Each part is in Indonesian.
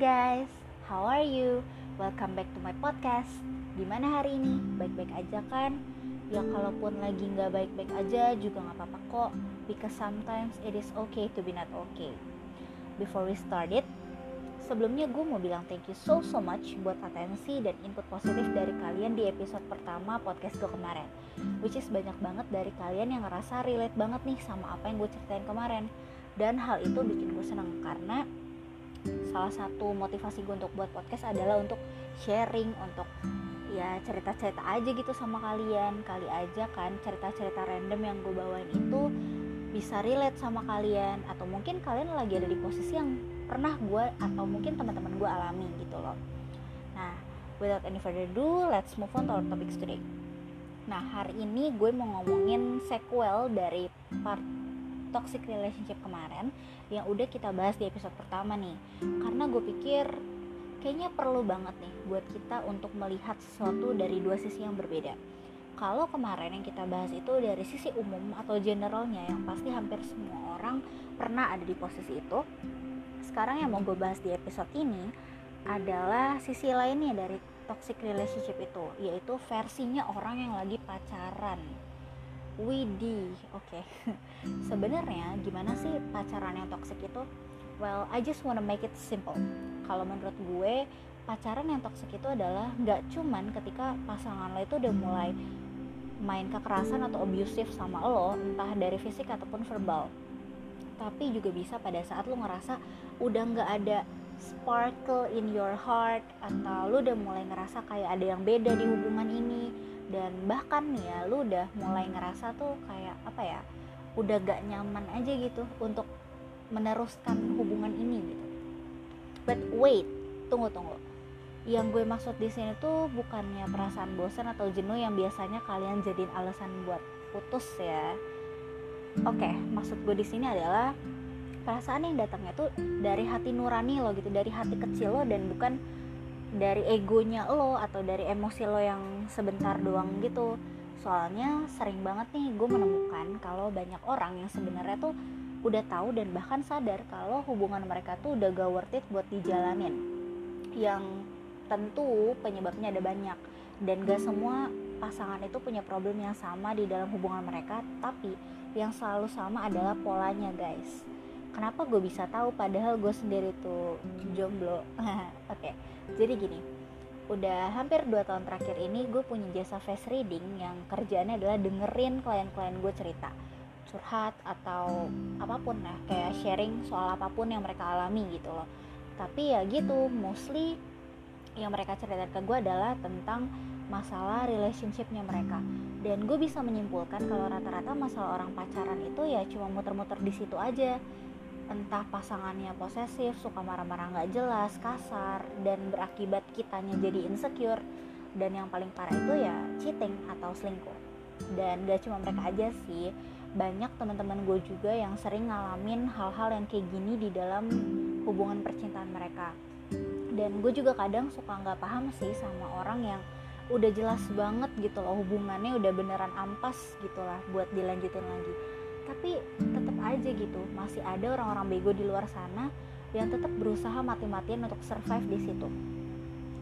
guys, how are you? Welcome back to my podcast. Gimana hari ini? Baik-baik aja kan? Ya kalaupun lagi nggak baik-baik aja juga nggak apa-apa kok. Because sometimes it is okay to be not okay. Before we start it, sebelumnya gue mau bilang thank you so so much buat atensi dan input positif dari kalian di episode pertama podcast gue kemarin. Which is banyak banget dari kalian yang ngerasa relate banget nih sama apa yang gue ceritain kemarin. Dan hal itu bikin gue seneng karena salah satu motivasi gue untuk buat podcast adalah untuk sharing untuk ya cerita-cerita aja gitu sama kalian. Kali aja kan cerita-cerita random yang gue bawain itu bisa relate sama kalian. Atau mungkin kalian lagi ada di posisi yang pernah gue atau mungkin teman-teman gue alami gitu loh. Nah without any further ado let's move on to our topics today. Nah hari ini gue mau ngomongin sequel dari part toxic relationship kemarin yang udah kita bahas di episode pertama nih. Karena gue pikir kayaknya perlu banget nih buat kita untuk melihat sesuatu dari dua sisi yang berbeda. Kalau kemarin yang kita bahas itu dari sisi umum atau generalnya yang pasti hampir semua orang pernah ada di posisi itu. Sekarang yang mau gue bahas di episode ini adalah sisi lainnya dari toxic relationship itu yaitu versinya orang yang lagi pacaran Widih, oke. Okay. Sebenarnya gimana sih pacaran yang toxic itu? Well, I just wanna make it simple. Kalau menurut gue, pacaran yang toxic itu adalah nggak cuman ketika pasangan lo itu udah mulai main kekerasan atau abusive sama lo, entah dari fisik ataupun verbal. Tapi juga bisa pada saat lo ngerasa udah nggak ada sparkle in your heart atau lo udah mulai ngerasa kayak ada yang beda di hubungan ini dan bahkan nih ya lu udah mulai ngerasa tuh kayak apa ya udah gak nyaman aja gitu untuk meneruskan hubungan ini gitu. But wait tunggu tunggu. Yang gue maksud di sini tuh bukannya perasaan bosan atau jenuh yang biasanya kalian jadiin alasan buat putus ya. Oke okay, maksud gue di sini adalah perasaan yang datangnya tuh dari hati nurani lo gitu dari hati kecil lo dan bukan dari egonya lo atau dari emosi lo yang sebentar doang gitu. Soalnya sering banget nih gue menemukan kalau banyak orang yang sebenarnya tuh udah tahu dan bahkan sadar kalau hubungan mereka tuh udah gak worth it buat dijalanin. Yang tentu penyebabnya ada banyak. Dan gak semua pasangan itu punya problem yang sama di dalam hubungan mereka. Tapi yang selalu sama adalah polanya guys kenapa gue bisa tahu padahal gue sendiri tuh jomblo? Oke okay. jadi gini udah hampir 2 tahun terakhir ini gue punya jasa face reading yang kerjaannya adalah dengerin klien-klien gue cerita curhat atau apa pun lah kayak sharing soal apa pun yang mereka alami gitu loh. Tapi ya gitu mostly yang mereka cerita ke gue adalah tentang masalah relationshipnya mereka. Dan gue bisa menyimpulkan kalau rata-rata masalah orang pacaran itu ya cuma muter-muter di situ aja entah pasangannya posesif, suka marah-marah nggak jelas, kasar, dan berakibat kitanya jadi insecure. Dan yang paling parah itu ya cheating atau selingkuh. Dan gak cuma mereka aja sih, banyak teman-teman gue juga yang sering ngalamin hal-hal yang kayak gini di dalam hubungan percintaan mereka. Dan gue juga kadang suka nggak paham sih sama orang yang udah jelas banget gitu loh hubungannya udah beneran ampas gitu lah buat dilanjutin lagi tapi tetap aja gitu masih ada orang-orang bego di luar sana yang tetap berusaha mati-matian untuk survive di situ.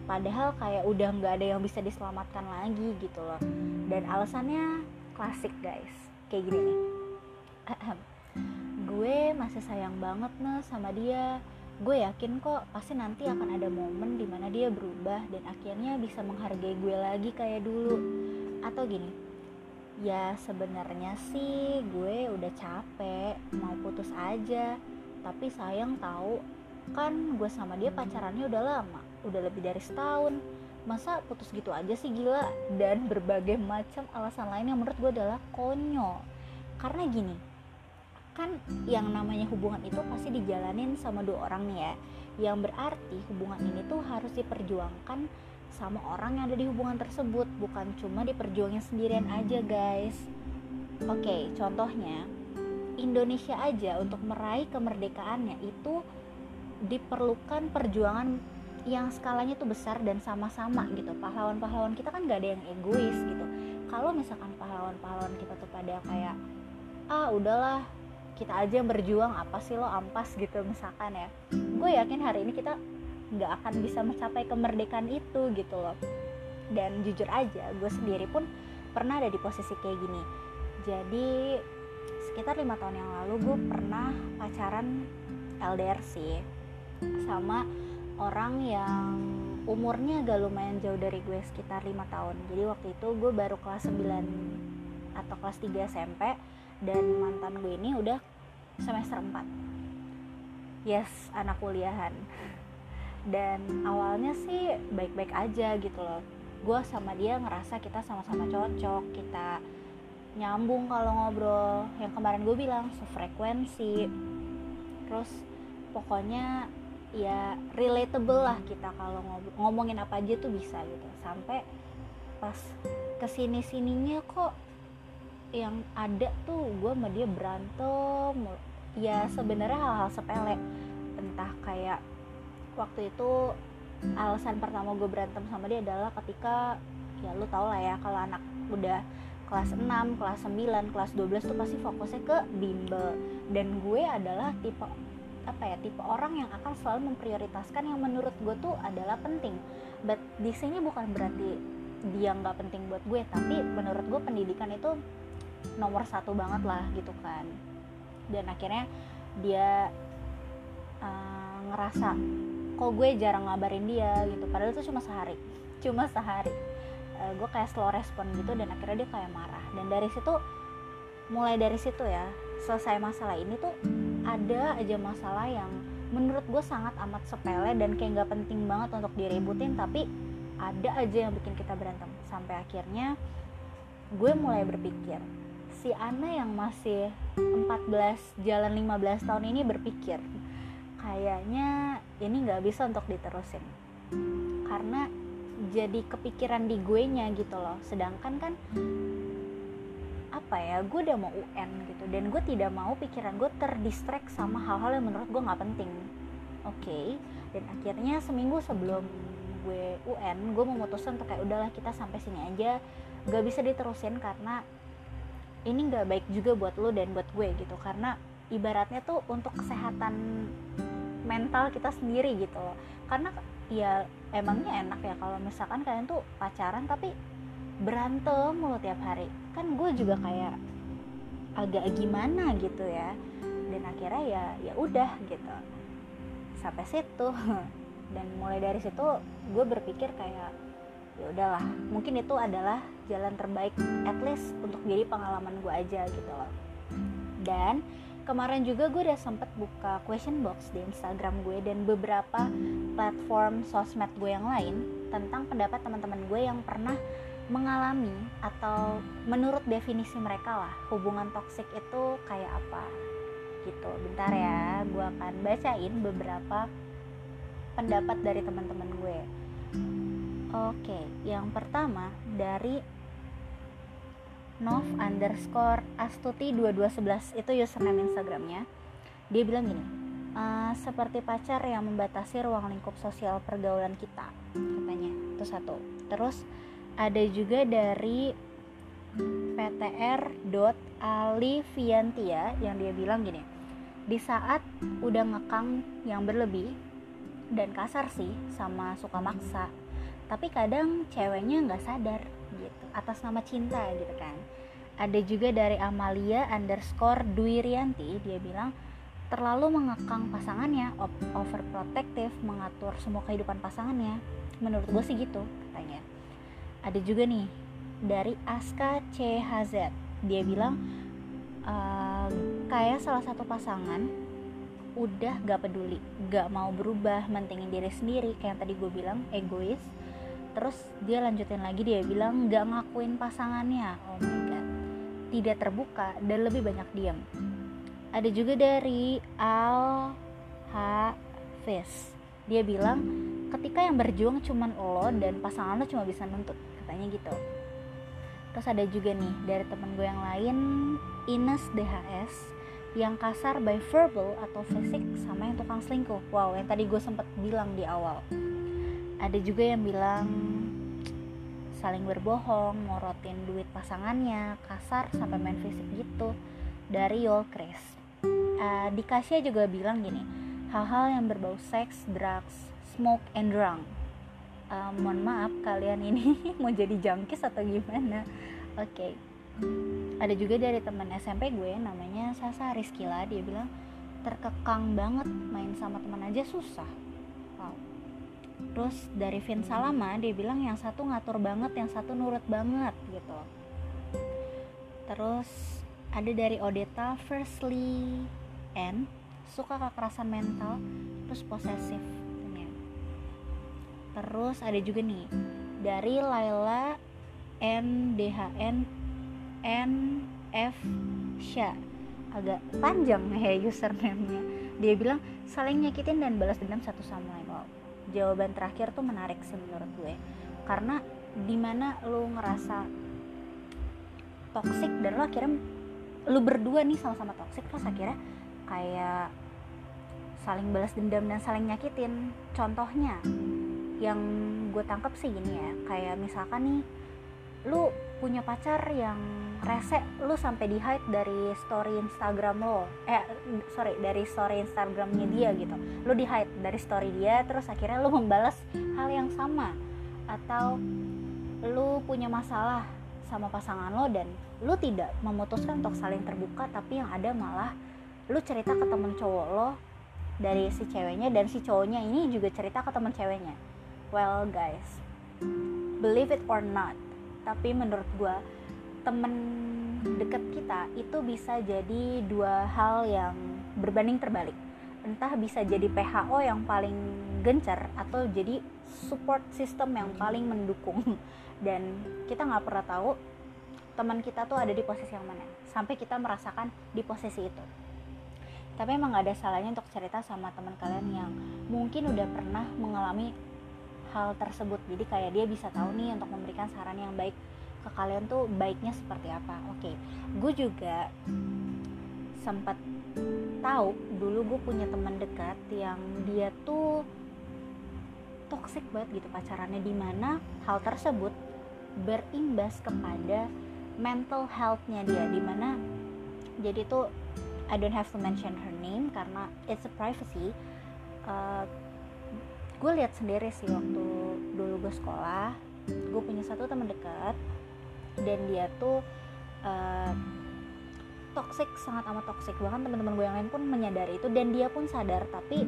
Padahal kayak udah nggak ada yang bisa diselamatkan lagi gitu loh. Dan alasannya klasik guys. Kayak gini nih. Gue masih sayang banget nih sama dia. Gue yakin kok pasti nanti akan ada momen di mana dia berubah dan akhirnya bisa menghargai gue lagi kayak dulu. Atau gini ya sebenarnya sih gue udah capek mau putus aja. Tapi sayang tahu kan gue sama dia pacarannya udah lama udah lebih dari setahun. Masa putus gitu aja sih gila? Dan berbagai macam alasan lain yang menurut gue adalah konyol. Karena gini kan yang namanya hubungan itu pasti dijalanin sama dua orang nih ya. Yang berarti hubungan ini tuh harus diperjuangkan sama orang yang ada di hubungan tersebut bukan cuma diperjuangin sendirian aja guys. Oke okay, contohnya Indonesia aja untuk meraih kemerdekaannya itu diperlukan perjuangan yang skalanya tuh besar dan sama-sama gitu. Pahlawan-pahlawan kita kan gak ada yang egois gitu. Kalau misalkan pahlawan-pahlawan kita tuh pada kayak ah udahlah kita aja yang berjuang apa sih lo ampas? gitu misalkan ya. Gue yakin hari ini kita nggak akan bisa mencapai kemerdekaan itu gitu loh. Dan jujur aja gue sendiri pun pernah ada di posisi kayak gini. Jadi sekitar lima tahun yang lalu gue pernah pacaran LDR sih sama orang yang umurnya agak lumayan jauh dari gue sekitar lima tahun. Jadi waktu itu gue baru kelas 9 atau kelas 3 SMP dan mantan gue ini udah semester 4 yes anak kuliahan dan awalnya sih baik-baik aja gitu loh. Gue sama dia ngerasa kita sama-sama cocok kita nyambung kalau ngobrol. Yang kemarin gue bilang sefrekuensi. Terus pokoknya ya relatable lah kita kalau ngomongin apa aja tuh bisa gitu. Sampai pas ke sini sininya kok yang ada tuh gue sama dia berantem ya sebenarnya hal-hal sepele. Entah kayak waktu itu alasan pertama gue berantem sama dia adalah ketika ya lu tau lah ya kalau anak udah kelas 6, kelas 9, kelas 12 tuh pasti fokusnya ke bimbel. Dan gue adalah tipe apa ya tipe orang yang akan selalu memprioritaskan yang menurut gue tuh adalah penting. But di sini bukan berarti dia nggak penting buat gue tapi menurut gue pendidikan itu nomor satu banget lah gitu kan. Dan akhirnya dia uh, ngerasa kok gue jarang ngabarin dia gitu. Padahal itu cuma sehari. Cuma sehari. Uh, gue kayak slow respon gitu dan akhirnya dia kayak marah. Dan dari situ mulai dari situ ya selesai masalah ini tuh ada aja masalah yang menurut gue sangat amat sepele dan kayak nggak penting banget untuk diributin tapi ada aja yang bikin kita berantem. Sampai akhirnya gue mulai berpikir si Ana yang masih 14 jalan 15 tahun ini berpikir kayaknya ini nggak bisa untuk diterusin. Karena jadi kepikiran di gue nya gitu loh. Sedangkan kan apa ya gue udah mau UN gitu. Dan gue tidak mau pikiran gue terdistract sama hal-hal yang menurut gue nggak penting. Oke okay. dan akhirnya seminggu sebelum gue UN gue memutuskan untuk kayak udahlah kita sampai sini aja. Gak bisa diterusin karena ini nggak baik juga buat lo dan buat gue gitu. Karena ibaratnya tuh untuk kesehatan mental kita sendiri gitu loh. Karena ya emangnya enak ya kalau misalkan kalian tuh pacaran tapi berantem mulu tiap hari. Kan gue juga kayak agak gimana gitu ya. Dan akhirnya ya ya udah gitu. Sampai situ. Dan mulai dari situ gue berpikir kayak ya udahlah mungkin itu adalah jalan terbaik at least untuk jadi pengalaman gue aja gitu loh. Dan kemarin juga gue udah sempet buka question box di Instagram gue dan beberapa platform sosmed gue yang lain tentang pendapat teman-teman gue yang pernah mengalami atau menurut definisi mereka lah hubungan toksik itu kayak apa gitu. Bentar ya gue akan bacain beberapa pendapat dari teman-teman gue. Oke yang pertama dari nov underscore astuti 2211 itu username instagramnya. Dia bilang gini e, seperti pacar yang membatasi ruang lingkup sosial pergaulan kita katanya. Itu satu. Terus ada juga dari ptr.aliviantia yang dia bilang gini di saat udah ngekang yang berlebih dan kasar sih sama suka maksa tapi kadang ceweknya nggak sadar gitu atas nama cinta gitu kan ada juga dari Amalia underscore Duirianti dia bilang terlalu mengekang pasangannya overprotective mengatur semua kehidupan pasangannya. Menurut gue sih gitu katanya. Ada juga nih dari Aska CHZ dia bilang uh, kayak salah satu pasangan udah gak peduli gak mau berubah mentingin diri sendiri kayak yang tadi gue bilang egois. Terus dia lanjutin lagi dia bilang gak ngakuin pasangannya. Oh my tidak terbuka dan lebih banyak diam. Ada juga dari Al Hafiz. Dia bilang ketika yang berjuang cuman lo dan pasangan lo cuma bisa nuntut katanya gitu. Terus ada juga nih dari temen gue yang lain Ines DHS yang kasar by verbal atau fisik sama yang tukang selingkuh. Wow yang tadi gue sempet bilang di awal. Ada juga yang bilang saling berbohong morotin duit pasangannya kasar sampai main fisik gitu. Dari Yol Chris uh, di Kasia juga bilang gini hal-hal yang berbau seks, drugs, smoke and drunk. Uh, mohon maaf kalian ini mau jadi jangkis atau gimana? Oke. Okay. ada juga dari teman SMP gue namanya Sasa Rizkila dia bilang terkekang banget main sama teman aja susah terus dari Vin Salama dia bilang yang satu ngatur banget yang satu nurut banget gitu. Terus ada dari Odeta Firstly N suka kekerasan mental terus posesif. Terus ada juga nih dari Laila NDHN NF Sya agak panjang ya username-nya. Dia bilang saling nyakitin dan balas dendam satu sama lain. Wow jawaban terakhir tuh menarik sih menurut gue. Karena di mana lu ngerasa toxic dan lo akhirnya lu berdua nih sama-sama toxic terus akhirnya kayak saling balas dendam dan saling nyakitin. Contohnya yang gue tangkap sih gini ya kayak misalkan nih lu punya pacar yang rese lu sampai di hide dari story Instagram lo. Eh sorry dari story Instagramnya dia gitu. Lu di hide dari story dia terus akhirnya lu membalas hal yang sama. Atau lu punya masalah sama pasangan lo dan lu tidak memutuskan untuk saling terbuka tapi yang ada malah lu cerita ke temen cowok lo dari si ceweknya dan si cowoknya ini juga cerita ke temen ceweknya. Well guys believe it or not tapi menurut gue temen deket kita itu bisa jadi dua hal yang berbanding terbalik. Entah bisa jadi PHO yang paling gencar atau jadi support system yang paling mendukung. Dan kita nggak pernah tahu teman kita tuh ada di posisi yang mana. Sampai kita merasakan di posisi itu. Tapi emang gak ada salahnya untuk cerita sama teman kalian yang mungkin udah pernah mengalami hal tersebut jadi kayak dia bisa tahu nih untuk memberikan saran yang baik ke kalian tuh baiknya seperti apa oke okay. gue juga sempat tahu dulu gue punya teman dekat yang dia tuh toxic banget gitu pacarannya di mana hal tersebut berimbas kepada mental healthnya dia di mana jadi tuh I don't have to mention her name karena it's a privacy uh, gue lihat sendiri sih waktu dulu gue sekolah gue punya satu teman dekat dan dia tuh uh, toxic sangat amat toxic bahkan teman-teman gue yang lain pun menyadari itu dan dia pun sadar tapi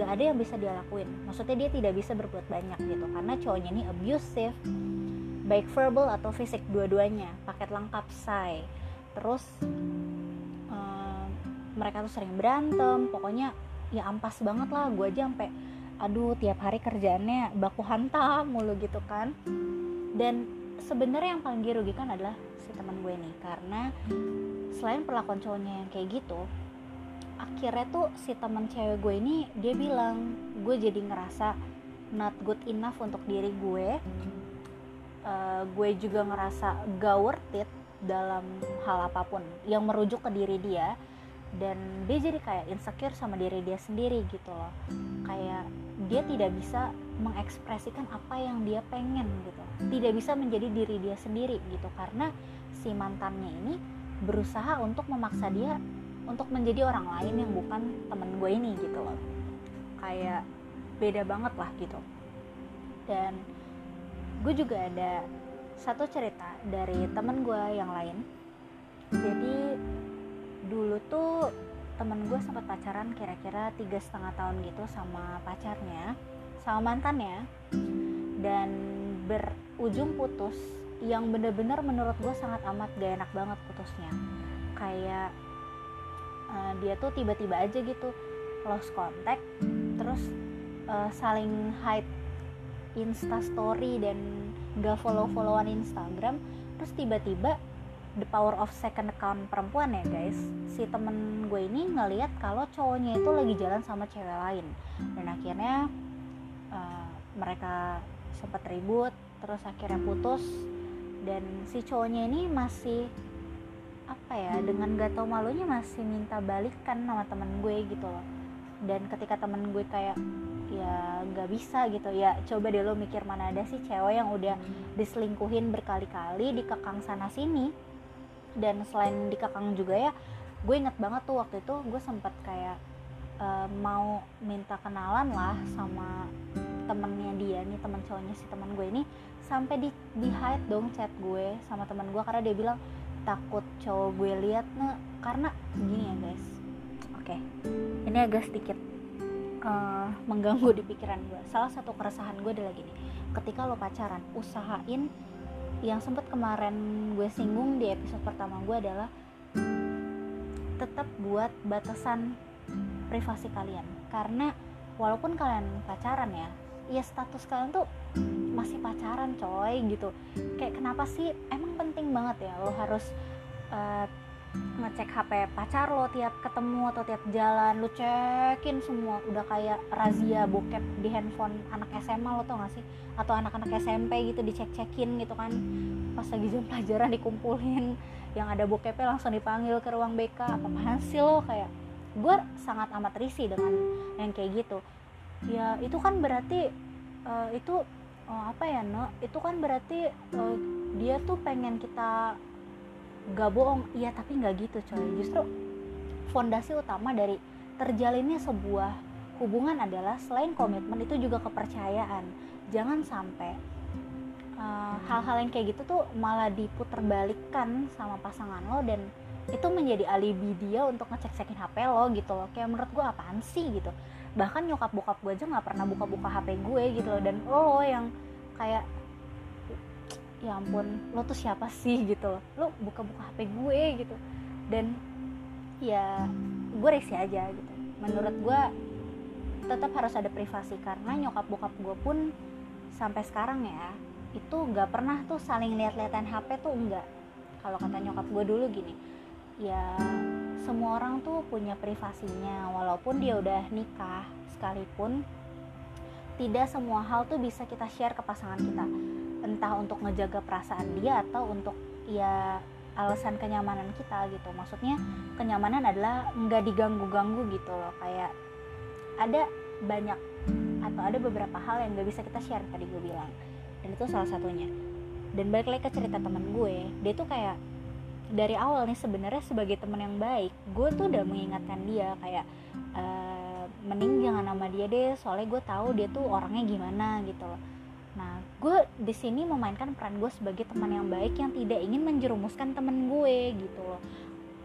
gak ada yang bisa dia lakuin. Maksudnya dia tidak bisa berbuat banyak gitu karena cowoknya ini abusive baik verbal atau fisik dua-duanya paket lengkap say. Terus uh, mereka tuh sering berantem pokoknya ya ampas banget lah. Gue aja sampai aduh tiap hari kerjaannya baku hantam mulu gitu kan. Dan sebenarnya yang paling dirugikan adalah si teman gue nih karena selain perlakuan cowoknya yang kayak gitu akhirnya tuh si teman cewek gue ini dia bilang gue jadi ngerasa not good enough untuk diri gue. Uh, gue juga ngerasa gak worth it dalam hal apa pun yang merujuk ke diri dia. Dan dia jadi kayak insecure sama diri dia sendiri gitu loh. Kayak dia tidak bisa mengekspresikan apa yang dia pengen gitu. Tidak bisa menjadi diri dia sendiri gitu. Karena si mantannya ini berusaha untuk memaksa dia untuk menjadi orang lain yang bukan temen gue ini gitu loh. Kayak beda banget lah gitu. Dan gue juga ada satu cerita dari temen gue yang lain. Jadi dulu tuh temen gue sempat pacaran kira-kira tiga setengah tahun gitu sama pacarnya sama mantannya. Dan berujung putus yang bener-bener menurut gue sangat amat gak enak banget putusnya. Kayak uh, dia tuh tiba-tiba aja gitu lost contact terus uh, saling hide insta story dan gak follow followan instagram terus tiba-tiba the power of second account perempuan ya guys. Si temen gue ini ngeliat kalau cowoknya itu lagi jalan sama cewek lain. Dan akhirnya uh, mereka sempat ribut terus akhirnya putus. Dan si cowoknya ini masih apa ya dengan gak tau malunya masih minta balikan sama temen gue gitu loh. Dan ketika temen gue kayak ya nggak bisa gitu ya coba deh lo mikir mana ada sih cewek yang udah diselingkuhin berkali-kali dikekang sana sini dan selain dikekang juga ya gue inget banget tuh waktu itu gue sempet kayak uh, mau minta kenalan lah sama temennya dia nih teman cowoknya si teman gue ini sampai di di hide dong chat gue sama teman gue karena dia bilang takut cowok gue lihat nah karena gini ya guys oke okay. ini agak sedikit uh, mengganggu di pikiran gue salah satu keresahan gue adalah gini ketika lo pacaran usahain yang sempat kemarin gue singgung di episode pertama gue adalah tetap buat batasan privasi kalian. Karena walaupun kalian pacaran ya ya status kalian tuh masih pacaran coy gitu. Kayak kenapa sih? Emang penting banget ya lo harus uh, ngecek HP pacar lo tiap ketemu atau tiap jalan lo cekin semua. Udah kayak razia bokep di handphone anak SMA lo tau gak sih? Atau anak-anak SMP gitu dicek-cekin gitu kan. Pas lagi jam pelajaran dikumpulin yang ada bokepnya langsung dipanggil ke ruang BK apa sih lo? Kayak gue sangat amat risih dengan yang kayak gitu. Ya itu kan berarti uh, itu uh, apa ya no itu kan berarti uh, dia tuh pengen kita gak bohong. Iya tapi nggak gitu coy. Justru fondasi utama dari terjalinnya sebuah hubungan adalah selain komitmen itu juga kepercayaan. Jangan sampai uh, hal-hal uh, yang kayak gitu tuh malah diputerbalikkan sama pasangan lo dan itu menjadi alibi dia untuk ngecek-cekin HP lo gitu loh. Kayak menurut gue apaan sih? gitu. Bahkan nyokap bokap gue aja nggak pernah buka-buka HP gue gitu loh. Dan lo yang kayak ya ampun lo tuh siapa sih? gitu lo buka-buka HP gue gitu. Dan ya gue resi aja gitu. Menurut gue tetap harus ada privasi. Karena nyokap bokap gue pun sampai sekarang ya itu nggak pernah tuh saling lihat-lihatan HP tuh enggak kalau kata nyokap gue dulu gini ya semua orang tuh punya privasinya. Walaupun dia udah nikah sekalipun tidak semua hal tuh bisa kita share ke pasangan kita entah untuk ngejaga perasaan dia atau untuk ya alasan kenyamanan kita gitu. Maksudnya kenyamanan adalah nggak diganggu-ganggu gitu loh. Kayak ada banyak atau ada beberapa hal yang nggak bisa kita share tadi gue bilang. Dan itu salah satunya. Dan balik lagi ke cerita temen gue dia tuh kayak dari awal nih sebenarnya sebagai teman yang baik gue tuh udah mengingatkan dia kayak e, mending jangan nama dia deh soalnya gue tahu dia tuh orangnya gimana gitu loh Nah, gue di sini memainkan peran gue sebagai teman yang baik yang tidak ingin menjerumuskan temen gue gitu loh.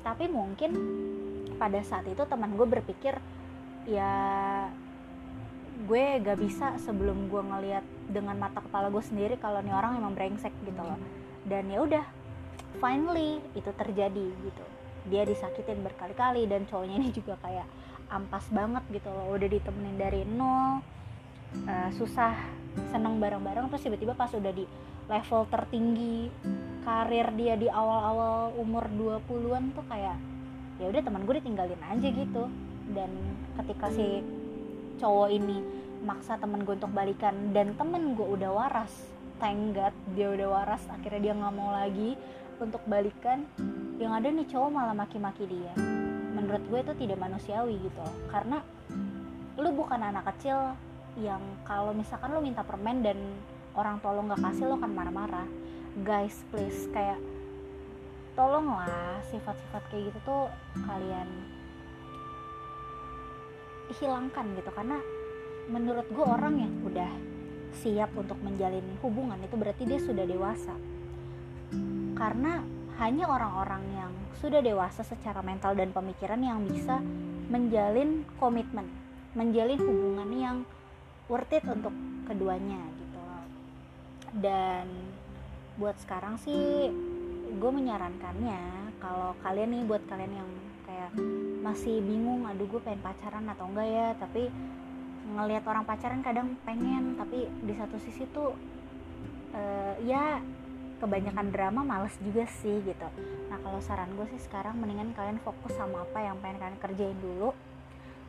Tapi mungkin pada saat itu teman gue berpikir ya gue gak bisa sebelum gue ngeliat dengan mata kepala gue sendiri kalau nih orang emang brengsek gitu loh. Dan ya udah, finally itu terjadi gitu. Dia disakitin berkali-kali dan cowoknya ini juga kayak ampas banget gitu loh. Udah ditemenin dari nol, uh, susah seneng bareng-bareng terus tiba-tiba pas udah di level tertinggi karir dia di awal-awal umur 20-an tuh kayak ya udah teman gue ditinggalin aja gitu. Dan ketika si cowok ini maksa temen gue untuk balikan dan temen gue udah waras God dia udah waras akhirnya dia nggak mau lagi untuk balikan yang ada nih cowok malah maki-maki dia. Menurut gue itu tidak manusiawi gitu. Karena lu bukan anak kecil yang kalau misalkan lo minta permen dan orang tua lo nggak kasih lo kan marah-marah. Guys please kayak tolonglah sifat-sifat kayak gitu tuh kalian hilangkan gitu. Karena menurut gue orang yang udah siap untuk menjalin hubungan itu berarti dia sudah dewasa. Karena hanya orang-orang yang sudah dewasa secara mental dan pemikiran yang bisa menjalin komitmen menjalin hubungan yang worth it untuk keduanya gitu dan buat sekarang sih gue menyarankannya kalau kalian nih buat kalian yang kayak masih bingung aduh gue pengen pacaran atau enggak ya? Tapi ngelihat orang pacaran kadang pengen tapi di satu sisi tuh uh, ya kebanyakan drama males juga sih gitu. Nah kalau saran gue sih sekarang mendingan kalian fokus sama apa yang pengen kalian kerjain dulu.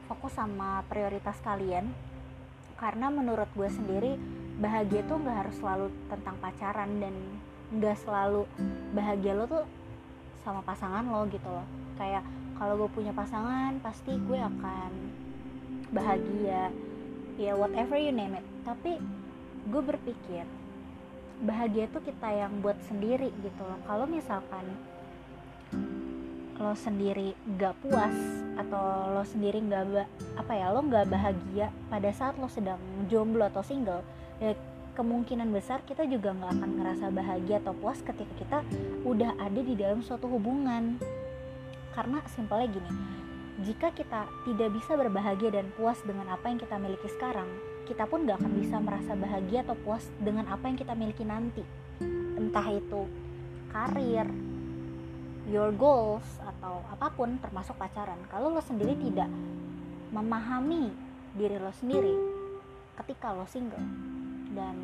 Fokus sama prioritas kalian karena menurut gue sendiri bahagia tuh nggak harus selalu tentang pacaran dan nggak selalu bahagia lo tuh sama pasangan lo gitu loh. Kayak kalau gue punya pasangan pasti gue akan bahagia. Ya whatever you name it. Tapi gue berpikir bahagia tuh kita yang buat sendiri gitu loh. Kalau misalkan lo sendiri gak puas atau lo sendiri gak apa ya lo gak bahagia pada saat lo sedang jomblo atau single ya kemungkinan besar kita juga nggak akan ngerasa bahagia atau puas ketika kita udah ada di dalam suatu hubungan. Karena simpelnya gini jika kita tidak bisa berbahagia dan puas dengan apa yang kita miliki sekarang kita pun gak akan bisa merasa bahagia atau puas dengan apa yang kita miliki nanti. Entah itu karir your goals atau apa pun termasuk pacaran kalau lo sendiri tidak memahami diri lo sendiri ketika lo single dan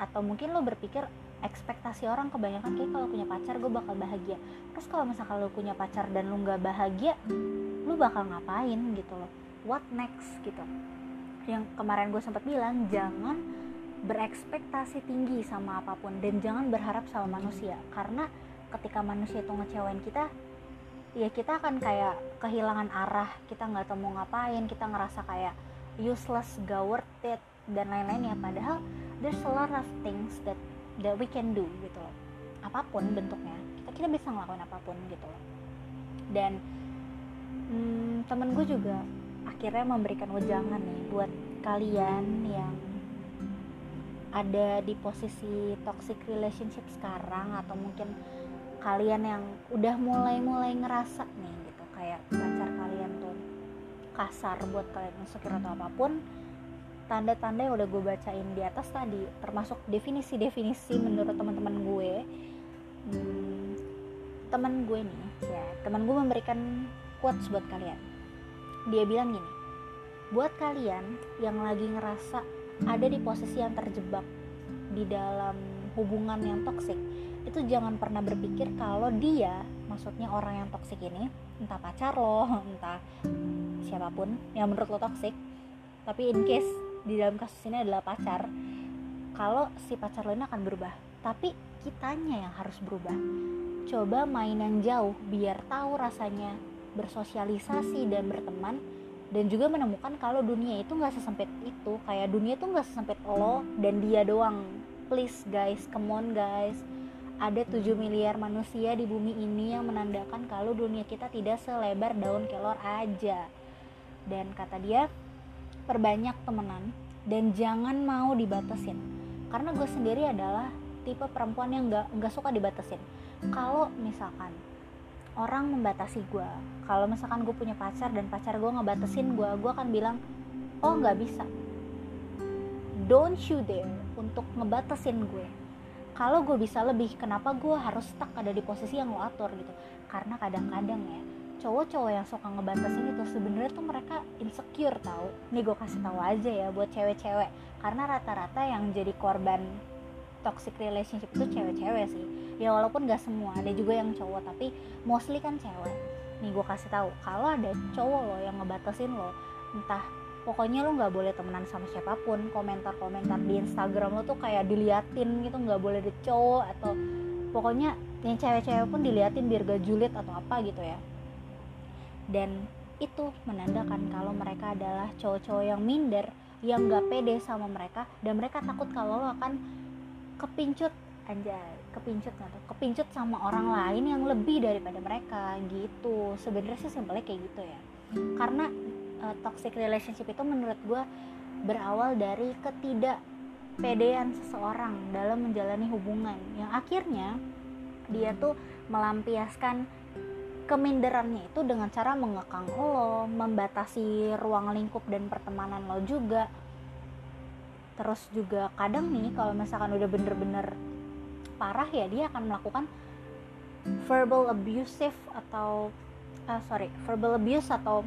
atau mungkin lo berpikir ekspektasi orang kebanyakan kayak kalau punya pacar gue bakal bahagia. Terus kalau misalkan lo punya pacar dan lo nggak bahagia lo bakal ngapain gitu loh? What next gitu? Yang kemarin gue sempat bilang jangan berekspektasi tinggi sama apa pun dan jangan berharap sama manusia karena ketika manusia itu ngecewain kita ya kita akan kayak kehilangan arah kita nggak tahu mau ngapain kita ngerasa kayak useless gak worth it dan lain-lainnya padahal there's a lot of things that that we can do gitu loh. Apa pun bentuknya kita kita bisa ngelakuin apa pun gitu loh. Dan hmm, temen gue juga akhirnya memberikan wejangan nih buat kalian yang ada di posisi toxic relationship sekarang atau mungkin kalian yang udah mulai-mulai ngerasa nih gitu kayak pacar kalian tuh kasar buat kalian insecure atau apa pun tanda-tanda yang udah gue bacain di atas tadi termasuk definisi-definisi menurut teman-teman gue hmm, teman gue nih ya teman gue memberikan quotes buat kalian. Dia bilang gini buat kalian yang lagi ngerasa ada di posisi yang terjebak di dalam hubungan yang toksik itu jangan pernah berpikir kalau dia maksudnya orang yang toksik ini entah pacar lo entah siapa pun yang menurut lo toksik tapi in case di dalam kasus ini adalah pacar kalau si pacar lo ini akan berubah. Tapi kitanya yang harus berubah. Coba mainan jauh biar tahu rasanya bersosialisasi dan berteman dan juga menemukan kalau dunia itu nggak sesempit itu. Kayak dunia itu nggak sesempit lo dan dia doang. Please guys come on guys ada 7 miliar manusia di bumi ini yang menandakan kalau dunia kita tidak selebar daun kelor aja. Dan kata dia perbanyak temenan dan jangan mau dibatasin. Karena gue sendiri adalah tipe perempuan yang gak, gak suka dibatasin. Kalau misalkan orang membatasi gue kalau misalkan gue punya pacar dan pacar gue ngebatasin gue gue akan bilang oh nggak bisa. Don't you dare untuk ngebatasin gue kalau gue bisa lebih kenapa gue harus stuck ada di posisi yang lo atur gitu? Karena kadang-kadang ya cowok-cowok yang suka ngebatasin itu sebenarnya tuh mereka insecure tau. Nih gue kasih tahu aja ya buat cewek-cewek. Karena rata-rata yang jadi korban toxic relationship itu cewek-cewek sih. Ya walaupun gak semua ada juga yang cowok tapi mostly kan cewek. Nih gue kasih tahu kalau ada cowok lo yang ngebatasin lo entah pokoknya lo nggak boleh temenan sama siapa pun. Komentar-komentar di Instagram lo tuh kayak diliatin gitu nggak boleh di cowok atau pokoknya yang cewek-cewek pun diliatin biar gak julid atau apa gitu ya. Dan itu menandakan kalau mereka adalah cowok-cowok yang minder yang gak pede sama mereka dan mereka takut kalau lo akan kepincut anjay kepincut atau kepincut sama orang lain yang lebih daripada mereka gitu. Sebenarnya sih simpelnya kayak gitu ya. Karena uh, toxic relationship itu menurut gue berawal dari ketidakpedean seseorang dalam menjalani hubungan. Yang akhirnya dia tuh melampiaskan keminderannya itu dengan cara mengekang lo, membatasi ruang lingkup dan pertemanan lo juga. Terus juga kadang nih kalau misalkan udah bener-bener parah ya dia akan melakukan verbal abusive atau uh, sorry verbal abuse atau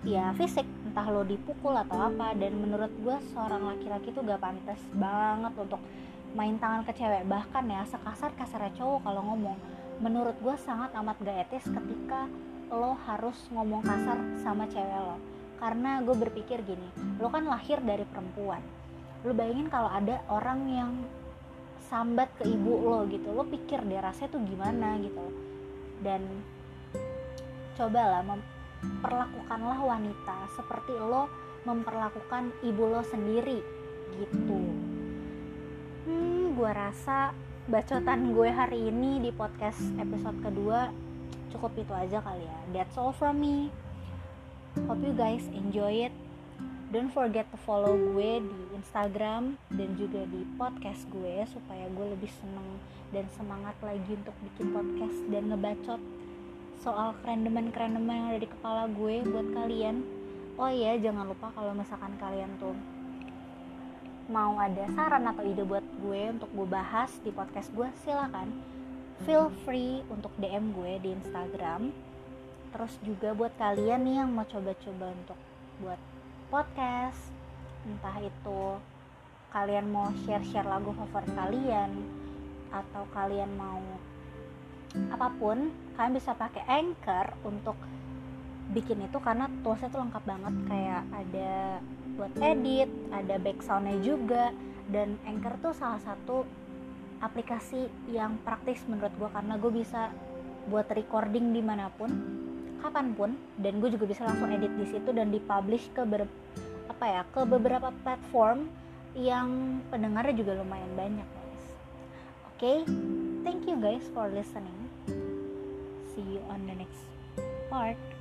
ya fisik entah lo dipukul atau apa dan menurut gue seorang laki-laki tuh gak pantas banget untuk main tangan ke cewek bahkan ya sekasar kasarnya cowok kalau ngomong. Menurut gue sangat amat gak etis ketika lo harus ngomong kasar sama cewek lo. Karena gue berpikir gini lo kan lahir dari perempuan. Lo bayangin kalau ada orang yang sambat ke ibu lo gitu lo pikir deh rasanya tuh gimana gitu. Dan cobalah memperlakukanlah wanita seperti lo memperlakukan ibu lo sendiri gitu. Hmm gue rasa bacotan gue hari ini di podcast episode kedua cukup itu aja kali ya. That's all from me. Hope you guys enjoy it. Don't forget to follow gue di Instagram dan juga di podcast gue supaya gue lebih seneng dan semangat lagi untuk bikin podcast dan ngebacot soal kerendeman-kerendeman yang ada di kepala gue buat kalian. Oh iya jangan lupa kalau misalkan kalian tuh mau ada saran atau ide buat gue untuk gue bahas di podcast gue silakan feel free untuk DM gue di Instagram. Terus juga buat kalian nih yang mau coba-coba untuk buat podcast entah itu kalian mau share-share lagu favorit kalian atau kalian mau apa pun kalian bisa pakai Anchor untuk bikin itu karena toolsnya tuh lengkap banget kayak ada buat edit ada backsoundnya juga dan Anchor tuh salah satu aplikasi yang praktis menurut gue karena gue bisa buat recording di mana pun kapan pun dan gue juga bisa langsung edit di situ dan dipublish ke ber, apa ya ke beberapa platform yang pendengarnya juga lumayan banyak guys oke okay? thank you guys for listening see you on the next part